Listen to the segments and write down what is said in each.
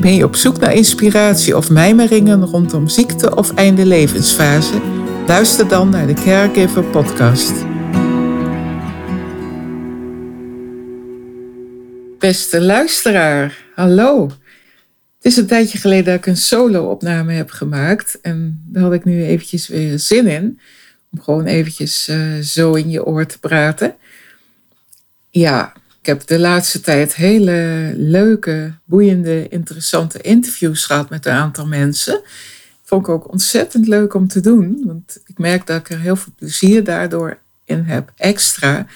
Ben je op zoek naar inspiratie of mijmeringen rondom ziekte of einde levensfase? Luister dan naar de Caregiver Podcast. Beste luisteraar, hallo. Het is een tijdje geleden dat ik een solo-opname heb gemaakt. En daar had ik nu eventjes weer zin in. Om gewoon eventjes uh, zo in je oor te praten. Ja, ik heb de laatste tijd hele leuke, boeiende, interessante interviews gehad met een aantal mensen. Vond ik ook ontzettend leuk om te doen, want ik merk dat ik er heel veel plezier daardoor in heb, extra,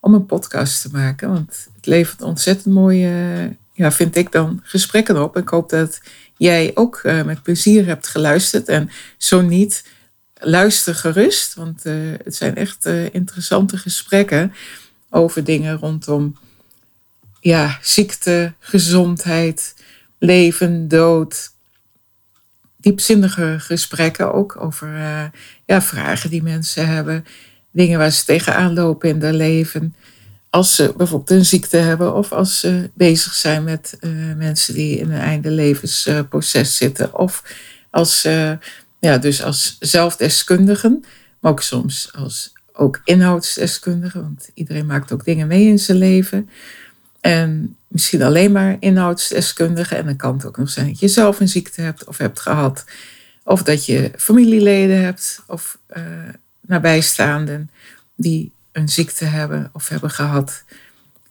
om een podcast te maken. Want het levert ontzettend mooie, ja, vind ik dan, gesprekken op. Ik hoop dat jij ook uh, met plezier hebt geluisterd. En zo niet, luister gerust, want uh, het zijn echt uh, interessante gesprekken over dingen rondom ja, ziekte, gezondheid, leven, dood. Diepzinnige gesprekken ook over uh, ja, vragen die mensen hebben. Dingen waar ze tegenaan lopen in hun leven. Als ze bijvoorbeeld een ziekte hebben of als ze bezig zijn met uh, mensen die in een einde levensproces zitten. Of als, uh, ja, dus als zelfdeskundigen, maar ook soms als ook inhoudsdeskundigen. Want iedereen maakt ook dingen mee in zijn leven. En misschien alleen maar inhoudsdeskundige. En dan kan het ook nog zijn dat je zelf een ziekte hebt of hebt gehad. Of dat je familieleden hebt of uh, nabijstaanden die een ziekte hebben of hebben gehad.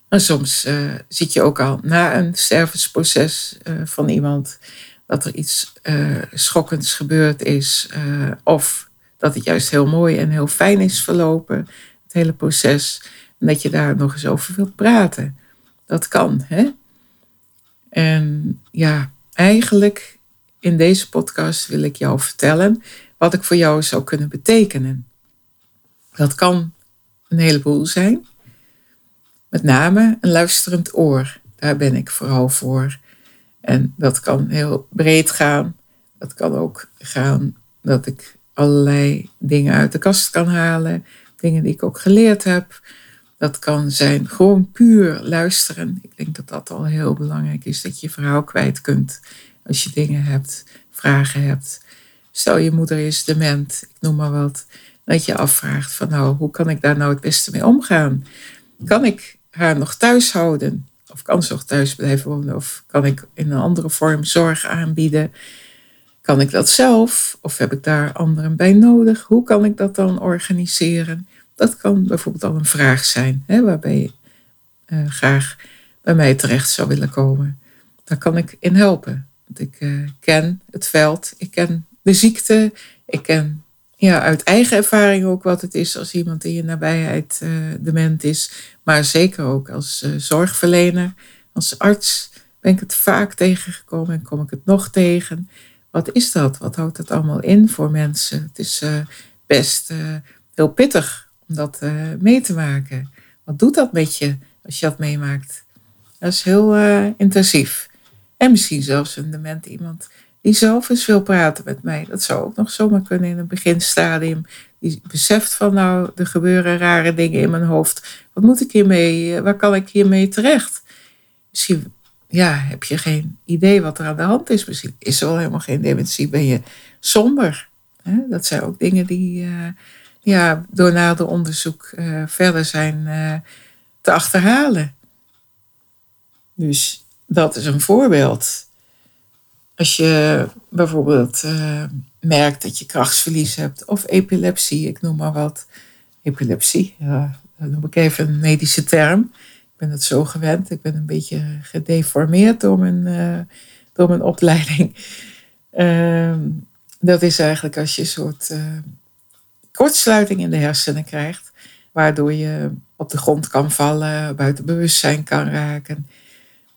En soms uh, zit je ook al na een stervensproces uh, van iemand dat er iets schokkends gebeurd is. of dat het juist heel mooi en heel fijn is verlopen, het hele proces. En dat je daar nog eens over wilt praten dat kan. Hè? En ja, eigenlijk in deze podcast wil ik jou vertellen wat ik voor jou zou kunnen betekenen. Dat kan een heleboel zijn. Met name een luisterend oor. Daar ben ik vooral voor. En dat kan heel breed gaan. Dat kan ook gaan dat ik allerlei dingen uit de kast kan halen. Dingen die ik ook geleerd heb. Dat kan zijn gewoon puur luisteren. Ik denk dat dat al heel belangrijk is, dat je je verhaal kwijt kunt als je dingen hebt, vragen hebt. Stel je moeder is dement, ik noem maar wat. Dat je afvraagt van nou, hoe kan ik daar nou het beste mee omgaan? Kan ik haar nog thuis houden? Of kan ze nog thuis blijven wonen? Of kan ik in een andere vorm zorg aanbieden? Kan ik dat zelf? Of heb ik daar anderen bij nodig? Hoe kan ik dat dan organiseren? Dat kan bijvoorbeeld al een vraag zijn, hè, waarbij je uh, graag bij mij terecht zou willen komen. Daar kan ik in helpen. Want ik uh, ken het veld, ik ken de ziekte, ik ken ja, uit eigen ervaring ook wat het is als iemand in je nabijheid uh, dement is. Maar zeker ook als zorgverlener, als arts ben ik het vaak tegengekomen en kom ik het nog tegen. Wat is dat? Wat houdt het allemaal in voor mensen? Het is best heel pittig om dat uh, mee te maken. Wat doet dat met je als je dat meemaakt? Dat is heel uh, intensief. En misschien zelfs een dement iemand die zelf eens wil praten met mij. Dat zou ook nog zomaar kunnen in een beginstadium. Die beseft van nou, er gebeuren rare dingen in mijn hoofd. Wat moet ik hiermee? Waar kan ik hiermee terecht? Misschien ja, heb je geen idee wat er aan de hand is. Misschien is er wel helemaal geen dementie. Ben je somber? Dat zijn ook dingen die, ja, door nader onderzoek uh, verder zijn uh, te achterhalen. Dus dat is een voorbeeld. Als je bijvoorbeeld uh, merkt dat je krachtsverlies hebt of epilepsie, ik noem maar wat. Epilepsie, dat noem ik even een medische term. Ik ben het zo gewend. Ik ben een beetje gedeformeerd door mijn, door mijn opleiding. Ehm, dat is eigenlijk als je een soort kortsluiting in de hersenen krijgt, waardoor je op de grond kan vallen, buiten bewustzijn kan raken.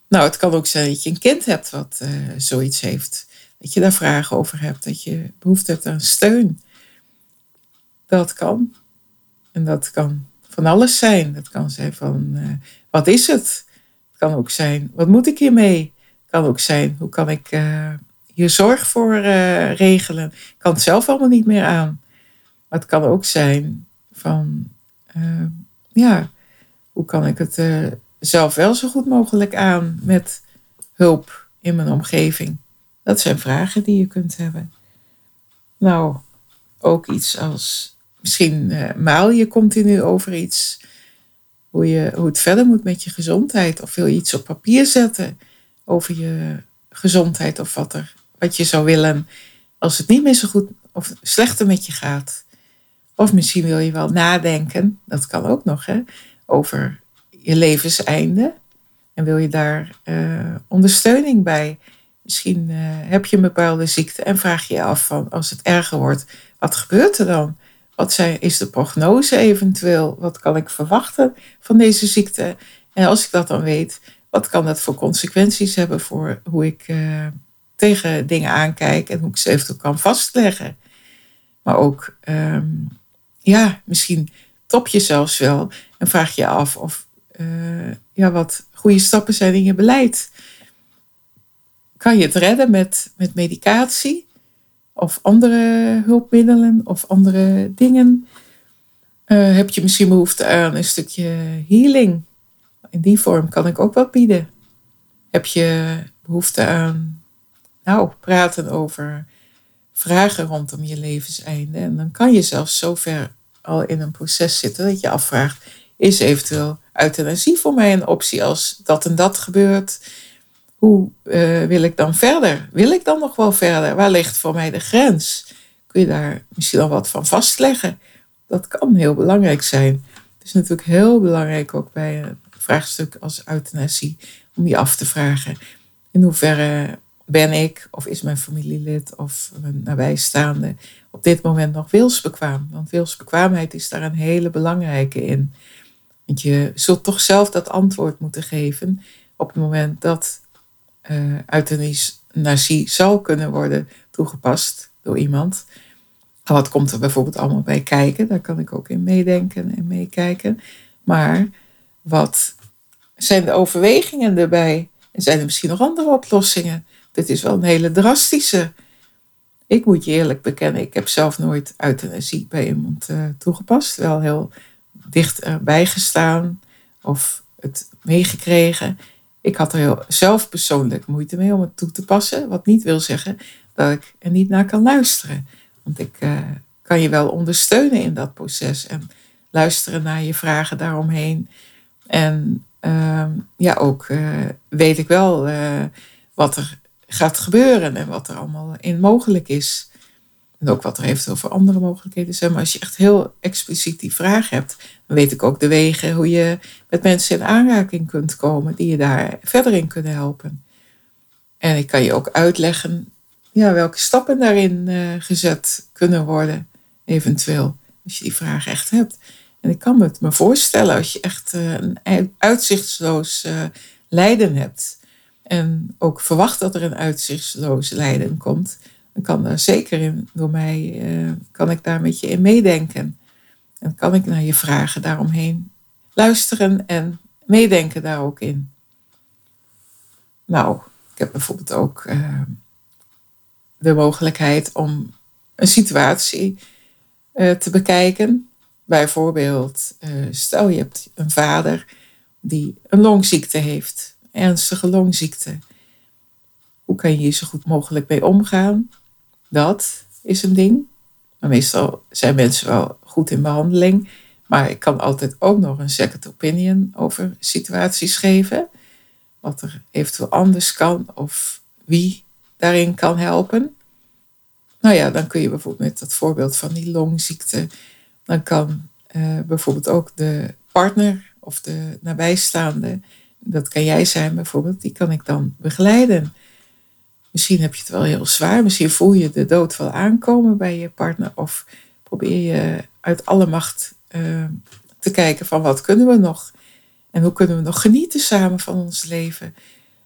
Nou, het kan ook zijn dat je een kind hebt wat uh, zoiets heeft. Dat je daar vragen over hebt, dat je behoefte hebt aan steun. Dat kan. En dat kan van alles zijn. Dat kan zijn van, uh, wat is het? Het kan ook zijn, wat moet ik hiermee? Het kan ook zijn, hoe kan ik uh, hier zorg voor regelen? Ik kan het zelf allemaal niet meer aan. Maar het kan ook zijn van, ja, hoe kan ik het zelf wel zo goed mogelijk aan met hulp in mijn omgeving? Dat zijn vragen die je kunt hebben. Nou, ook iets als misschien uh, maal je continu over iets. Hoe, je, hoe het verder moet met je gezondheid. Of wil je iets op papier zetten over je gezondheid of wat, er, wat je zou willen als het niet meer zo goed of slechter met je gaat. Of misschien wil je wel nadenken, dat kan ook nog, hè, over je levenseinde. En wil je daar uh, ondersteuning bij? Misschien uh, heb je een bepaalde ziekte en vraag je je af van als het erger wordt, wat gebeurt er dan? Wat zijn, is de prognose eventueel? Wat kan ik verwachten van deze ziekte? En als ik dat dan weet, wat kan dat voor consequenties hebben voor hoe ik uh, tegen dingen aankijk en hoe ik ze eventueel kan vastleggen? Maar ook, um, ja, misschien top je zelfs wel en vraag je af of uh, ja, wat goede stappen zijn in je beleid. Kan je het redden met, met medicatie of andere hulpmiddelen of andere dingen? Uh, heb je misschien behoefte aan een stukje healing? In die vorm kan ik ook wat bieden. Heb je behoefte aan, nou, praten over vragen rondom je levenseinde? En dan kan je zelfs zover al in een proces zitten dat je afvraagt: is eventueel euthanasie voor mij een optie als dat en dat gebeurt? Hoe uh, wil ik dan verder? Wil ik dan nog wel verder? Waar ligt voor mij de grens? Kun je daar misschien al wat van vastleggen? Dat kan heel belangrijk zijn. Het is natuurlijk heel belangrijk ook bij een vraagstuk als euthanasie om je af te vragen in hoeverre ben ik of is mijn familielid of mijn nabijstaande op dit moment nog wilsbekwaam? Want wilsbekwaamheid is daar een hele belangrijke in. Want je zult toch zelf dat antwoord moeten geven op het moment dat uh, euthanasie zou kunnen worden toegepast door iemand. Wat komt er bijvoorbeeld allemaal bij kijken? Daar kan ik ook in meedenken en meekijken. Maar wat zijn de overwegingen erbij? En zijn er misschien nog andere oplossingen? Dit is wel een hele drastische. Ik moet je eerlijk bekennen, ik heb zelf nooit euthanasie bij iemand uh, toegepast. Wel heel dichtbij gestaan of het meegekregen. Ik had er heel zelf persoonlijk moeite mee om het toe te passen. Wat niet wil zeggen dat ik er niet naar kan luisteren. Want ik uh, kan je wel ondersteunen in dat proces en luisteren naar je vragen daaromheen. En uh, ja, ook uh, weet ik wel wat er gaat gebeuren en wat er allemaal in mogelijk is. En ook wat er eventueel voor andere mogelijkheden zijn. Maar als je echt heel expliciet die vraag hebt, dan weet ik ook de wegen hoe je met mensen in aanraking kunt komen die je daar verder in kunnen helpen. En ik kan je ook uitleggen ja, welke stappen daarin uh, gezet kunnen worden, eventueel, als je die vraag echt hebt. En ik kan me het me voorstellen als je echt uh, een uitzichtsloos uh, lijden hebt. En ook verwacht dat er een uitzichtsloos lijden komt dan kan er zeker in, door mij, uh, kan ik daar met je in meedenken. En kan ik naar je vragen daaromheen luisteren en meedenken daar ook in. Nou, ik heb bijvoorbeeld ook uh, de mogelijkheid om een situatie uh, te bekijken. Bijvoorbeeld, stel je hebt een vader die een longziekte heeft, ernstige longziekte. Hoe kan je hier zo goed mogelijk mee omgaan? Dat is een ding. Maar meestal zijn mensen wel goed in behandeling. Maar ik kan altijd ook nog een second opinion over situaties geven. Wat er eventueel anders kan of wie daarin kan helpen. Nou ja, dan kun je bijvoorbeeld met dat voorbeeld van die longziekte. Dan kan uh, bijvoorbeeld ook de partner of de nabijstaande. Dat kan jij zijn bijvoorbeeld. Die kan ik dan begeleiden. Misschien heb je het wel heel zwaar. Misschien voel je de dood wel aankomen bij je partner. Of probeer je uit alle macht uh, te kijken van wat kunnen we nog? En hoe kunnen we nog genieten samen van ons leven?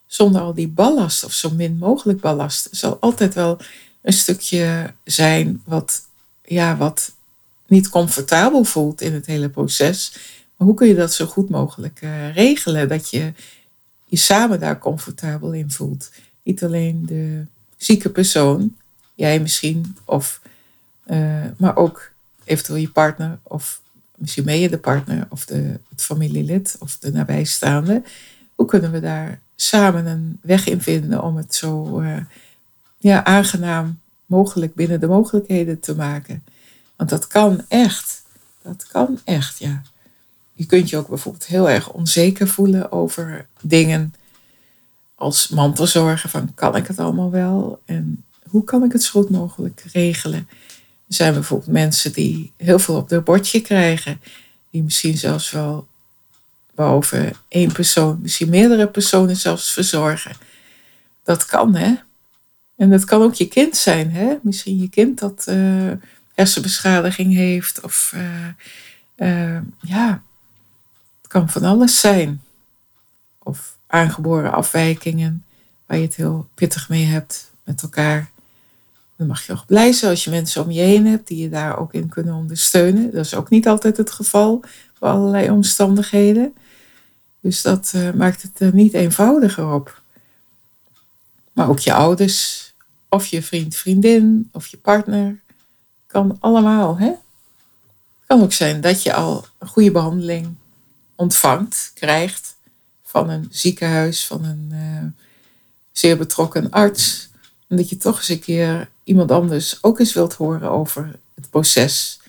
zonder al die ballast of zo min mogelijk ballast. Er zal altijd wel een stukje zijn wat, ja, wat niet comfortabel voelt in het hele proces. Maar hoe kun je dat zo goed mogelijk uh, regelen? Dat je je samen daar comfortabel in voelt. Niet alleen de zieke persoon, jij misschien, of, uh, maar ook eventueel je partner, of misschien ben je de partner, of de, het familielid, of de nabijstaande. Hoe kunnen we daar samen een weg in vinden om het zo uh, ja, aangenaam mogelijk binnen de mogelijkheden te maken? Want dat kan echt. Dat kan echt, ja. Je kunt je ook bijvoorbeeld heel erg onzeker voelen over dingen als mantelzorgen. Van kan ik het allemaal wel? En hoe kan ik het zo goed mogelijk regelen? Er zijn bijvoorbeeld mensen die heel veel op hun bordje krijgen. Die misschien zelfs wel boven één persoon, misschien meerdere personen zelfs verzorgen. Dat kan, hè? En dat kan ook je kind zijn, hè? Misschien je kind dat uh, hersenbeschadiging heeft. Of uh, uh, ja, het kan van alles zijn. Of aangeboren afwijkingen waar je het heel pittig mee hebt met elkaar. Dan mag je ook blij zijn als je mensen om je heen hebt die je daar ook in kunnen ondersteunen. Dat is ook niet altijd het geval voor allerlei omstandigheden. Dus dat uh, maakt het er niet eenvoudiger op. Maar ook je ouders, of je vriend, vriendin, of je partner. Kan allemaal, hè? Het kan ook zijn dat je al een goede behandeling ontvangt, krijgt van een ziekenhuis, van een uh, zeer betrokken arts. En dat je toch eens een keer iemand anders ook eens wilt horen over het proces.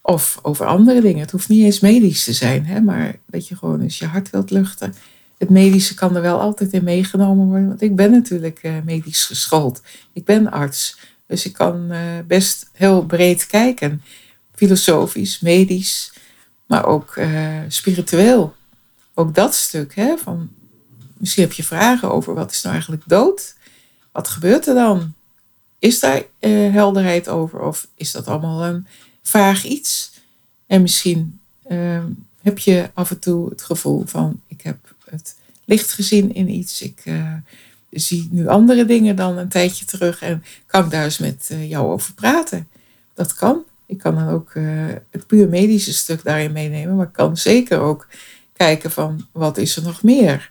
Of over andere dingen. Het hoeft niet eens medisch te zijn, hè, maar dat je gewoon eens je hart wilt luchten. Het medische kan er wel altijd in meegenomen worden, want ik ben natuurlijk uh, medisch geschoold. Ik ben arts, dus ik kan uh, best heel breed kijken. Filosofisch, medisch, maar ook uh, spiritueel. Ook dat stuk, hè, van misschien heb je vragen over wat is nou eigenlijk dood? Wat gebeurt er dan? Is daar helderheid over of is dat allemaal een vaag iets. En misschien uh, heb je af en toe het gevoel van ik heb het licht gezien in iets. Ik uh, zie nu andere dingen dan een tijdje terug en kan ik daar eens met jou over praten. Dat kan. Ik kan dan ook uh, het puur medische stuk daarin meenemen, maar ik kan zeker ook kijken van wat is er nog meer.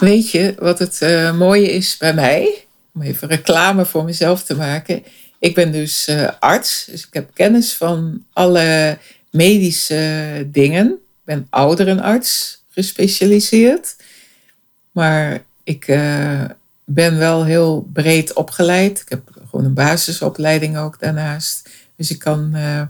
Weet je wat het mooie is bij mij? Om even reclame voor mezelf te maken. Ik ben dus uh, arts, dus ik heb kennis van alle medische dingen. Ik ben ouderenarts gespecialiseerd. Maar ik ben wel heel breed opgeleid. Ik heb gewoon een basisopleiding ook daarnaast. Dus ik kan uh,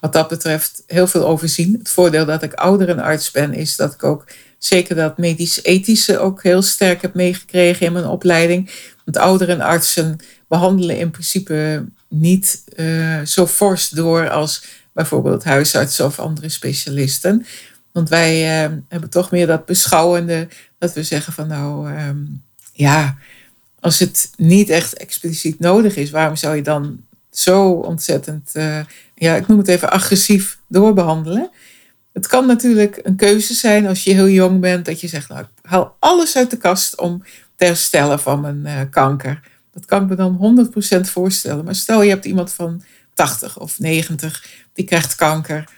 wat dat betreft heel veel overzien. Het voordeel dat ik ouderenarts ben, is dat ik ook zeker dat medisch-ethische ook heel sterk heb meegekregen in mijn opleiding. Want ouderenartsen behandelen in principe niet uh, zo fors door als bijvoorbeeld huisartsen of andere specialisten. Want wij uh, hebben toch meer dat beschouwende, dat we zeggen van nou um, ja, als het niet echt expliciet nodig is, waarom zou je dan zo ontzettend, uh, ja, ik noem het even agressief doorbehandelen? Het kan natuurlijk een keuze zijn als je heel jong bent, dat je zegt, nou, ik haal alles uit de kast om te herstellen van mijn kanker. Dat kan ik me dan 100% voorstellen. Maar stel je hebt iemand van 80 of 90, die krijgt kanker.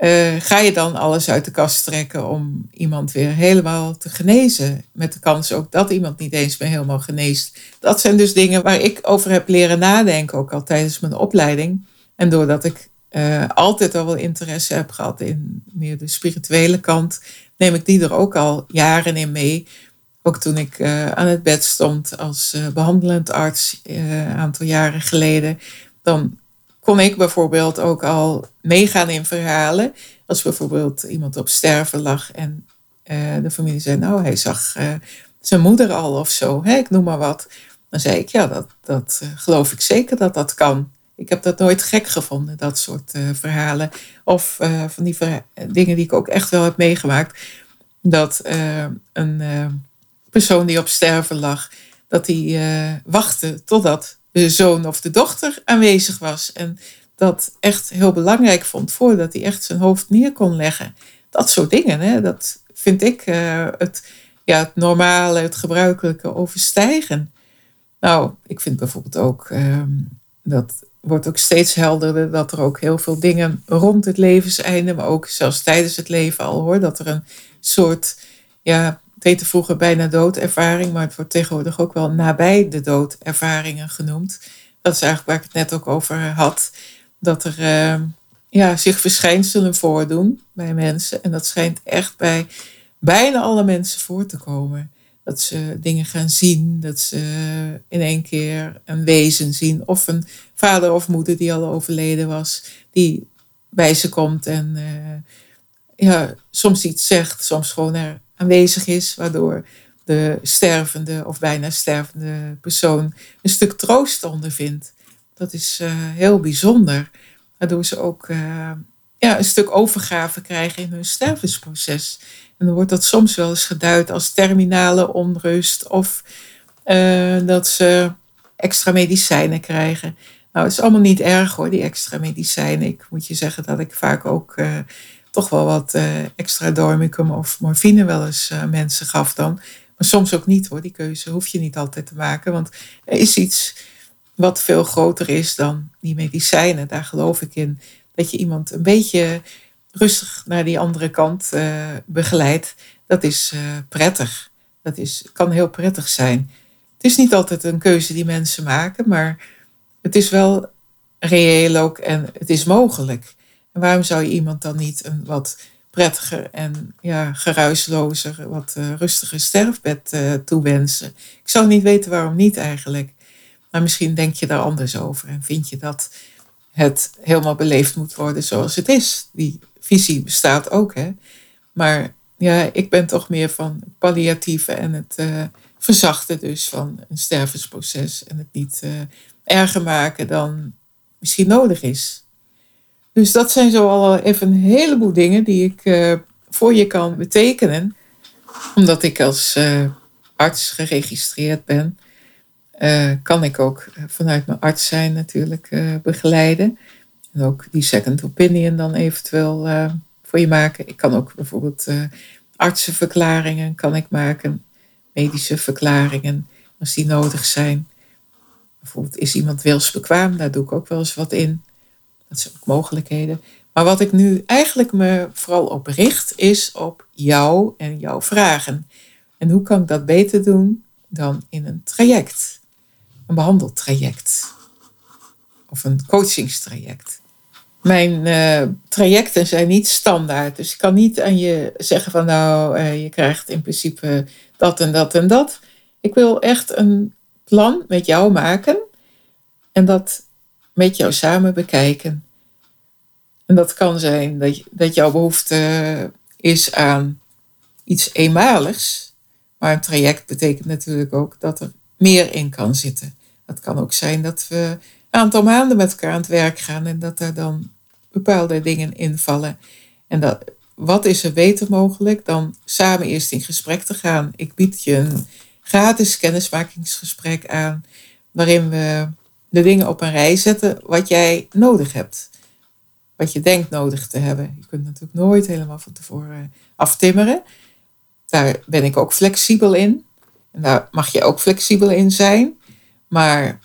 Uh, ga je dan alles uit de kast trekken om iemand weer helemaal te genezen? Met de kans ook dat iemand niet eens meer helemaal geneest. Dat zijn dus dingen waar ik over heb leren nadenken, ook al tijdens mijn opleiding. En doordat ik uh, altijd al wel interesse heb gehad in meer de spirituele kant, neem ik die er ook al jaren in mee. Ook toen ik uh, aan het bed stond als behandelend arts een aantal jaren geleden, dan kon ik bijvoorbeeld ook al meegaan in verhalen. Als bijvoorbeeld iemand op sterven lag en de familie zei, nou hij zag zijn moeder al of zo, hè, ik noem maar wat. Dan zei ik, ja, dat, dat geloof ik zeker dat dat kan. Ik heb dat nooit gek gevonden, dat soort verhalen. Of van die dingen die ik ook echt wel heb meegemaakt. Dat een persoon die op sterven lag, dat uh, wachtte totdat de zoon of de dochter aanwezig was. En dat echt heel belangrijk vond voordat hij echt zijn hoofd neer kon leggen. Dat soort dingen, hè, dat vind ik uh, het ja, het normale, het gebruikelijke overstijgen. Nou, ik vind bijvoorbeeld ook, ehm, dat wordt ook steeds helderder, dat er ook heel veel dingen rond het levenseinde, maar ook zelfs tijdens het leven al hoor, dat er een soort, ja, vroeger bijna doodervaring, maar het wordt tegenwoordig ook wel nabij de dood ervaringen genoemd. Dat is eigenlijk waar ik het net ook over had, dat er uh, ja, zich verschijnselen voordoen bij mensen. En dat schijnt echt bij bijna alle mensen voor te komen. Dat ze dingen gaan zien, dat ze in één keer een wezen zien. Of een vader of moeder die al overleden was, die bij ze komt en uh, ja, soms iets zegt, soms gewoon er aanwezig is, waardoor de stervende of bijna stervende persoon een stuk troost ondervindt. Dat is uh, heel bijzonder, waardoor ze ook uh, ja, een stuk overgave krijgen in hun stervensproces. En dan wordt dat soms wel eens geduid als terminale onrust of uh, dat ze extra medicijnen krijgen. Nou, het is allemaal niet erg hoor, die extra medicijnen. Ik moet je zeggen dat ik vaak ook toch wel wat uh, extra dormicum of morfine wel eens mensen gaf dan. Maar soms ook niet hoor, die keuze hoef je niet altijd te maken. Want er is iets wat veel groter is dan die medicijnen. Daar geloof ik in. Dat je iemand een beetje rustig naar die andere kant uh, begeleidt, dat is prettig. Dat is, kan heel prettig zijn. Het is niet altijd een keuze die mensen maken, maar het is wel reëel ook en het is mogelijk. En waarom zou je iemand dan niet een wat prettiger en ja, geruislozer, wat uh, rustiger sterfbed toewensen? Ik zou niet weten waarom niet eigenlijk. Maar misschien denk je daar anders over en vind je dat het helemaal beleefd moet worden zoals het is. Die visie bestaat ook, hè. Maar ja, ik ben toch meer van het palliatieve en het uh, verzachten dus van een stervensproces. En het niet erger maken dan misschien nodig is. Dus dat zijn zo al even een heleboel dingen die ik uh, voor je kan betekenen. Omdat ik als arts geregistreerd ben, kan ik ook vanuit mijn arts zijn natuurlijk begeleiden. En ook die second opinion dan eventueel voor je maken. Ik kan ook bijvoorbeeld artsenverklaringen kan ik maken, medische verklaringen als die nodig zijn. Bijvoorbeeld is iemand wilsbekwaam, daar doe ik ook wel eens wat in. Mogelijkheden. Maar wat ik nu eigenlijk me vooral op richt, is op jou en jouw vragen. En hoe kan ik dat beter doen dan in een traject? Een behandeltraject. Of een coachingstraject mijn uh, trajecten zijn niet standaard. Dus ik kan niet aan je zeggen van nou, uh, je krijgt in principe dat en dat en dat. Ik wil echt een plan met jou maken en dat met jou samen bekijken. En dat kan zijn dat, dat jouw behoefte is aan iets eenmaligs. Maar een traject betekent natuurlijk ook dat er meer in kan zitten. Het kan ook zijn dat we een aantal maanden met elkaar aan het werk gaan en dat er dan bepaalde dingen invallen. En dat, wat is er beter mogelijk dan samen eerst in gesprek te gaan? Ik bied je een gratis kennismakingsgesprek aan, waarin we de dingen op een rij zetten wat jij nodig hebt. Wat je denkt nodig te hebben. Je kunt natuurlijk nooit helemaal van tevoren aftimmeren. Daar ben ik ook flexibel in. En daar mag je ook flexibel in zijn. Maar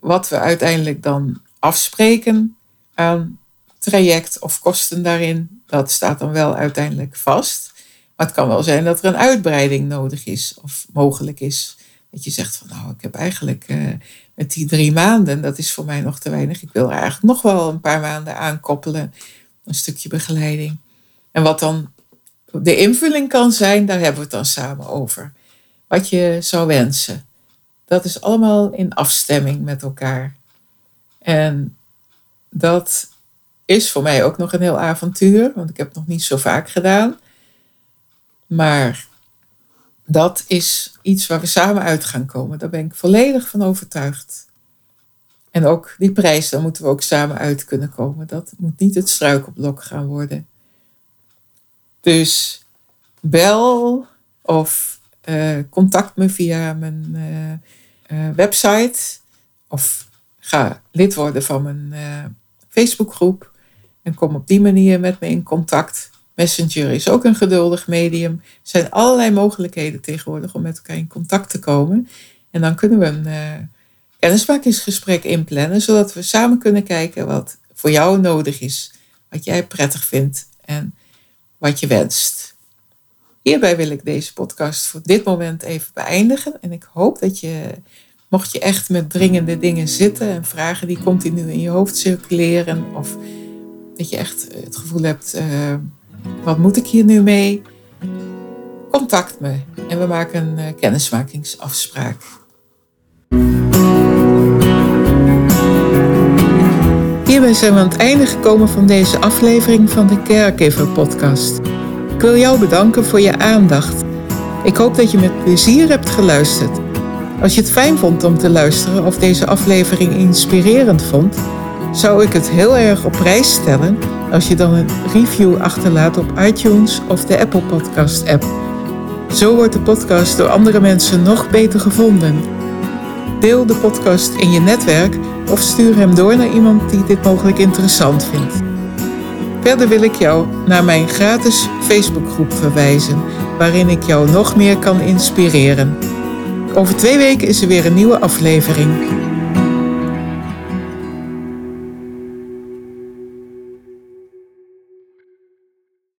wat we uiteindelijk dan afspreken aan traject of kosten daarin, dat staat dan wel uiteindelijk vast. Maar het kan wel zijn dat er een uitbreiding nodig is of mogelijk is. Dat je zegt van nou, ik heb eigenlijk uh, met die drie maanden, dat is voor mij nog te weinig. Ik wil er eigenlijk nog wel een paar maanden aankoppelen. Een stukje begeleiding. En wat dan de invulling kan zijn, daar hebben we het dan samen over. Wat je zou wensen. Dat is allemaal in afstemming met elkaar. En dat is voor mij ook nog een heel avontuur, want ik heb het nog niet zo vaak gedaan. Maar dat is iets waar we samen uit gaan komen. Daar ben ik volledig van overtuigd. En ook die prijs, daar moeten we ook samen uit kunnen komen. Dat moet niet het struikelblok gaan worden. Dus bel of uh, contact me via mijn uh, uh, website. Of ga lid worden van mijn Facebookgroep. En kom op die manier met me in contact. Messenger is ook een geduldig medium. Er zijn allerlei mogelijkheden tegenwoordig om met elkaar in contact te komen. En dan kunnen we een uh, kennismakingsgesprek inplannen, zodat we samen kunnen kijken wat voor jou nodig is, wat jij prettig vindt en wat je wenst. Hierbij wil ik deze podcast voor dit moment even beëindigen. En ik hoop dat je, mocht je echt met dringende dingen zitten en vragen die continu in je hoofd circuleren, of dat je echt het gevoel hebt, uh, wat moet ik hier nu mee? Contact me en we maken een uh, kennismakingsafspraak. Hierbij zijn we aan het einde gekomen van deze aflevering van de Caregiver Podcast. Ik wil jou bedanken voor je aandacht. Ik hoop dat je met plezier hebt geluisterd. Als je het fijn vond om te luisteren of deze aflevering inspirerend vond, zou ik het heel erg op prijs stellen als je dan een review achterlaat op iTunes of de Apple Podcast app. Zo wordt de podcast door andere mensen nog beter gevonden. Deel de podcast in je netwerk of stuur hem door naar iemand die dit mogelijk interessant vindt. Verder wil ik jou naar mijn gratis Facebookgroep verwijzen, waarin ik jou nog meer kan inspireren. Over twee weken is er weer een nieuwe aflevering.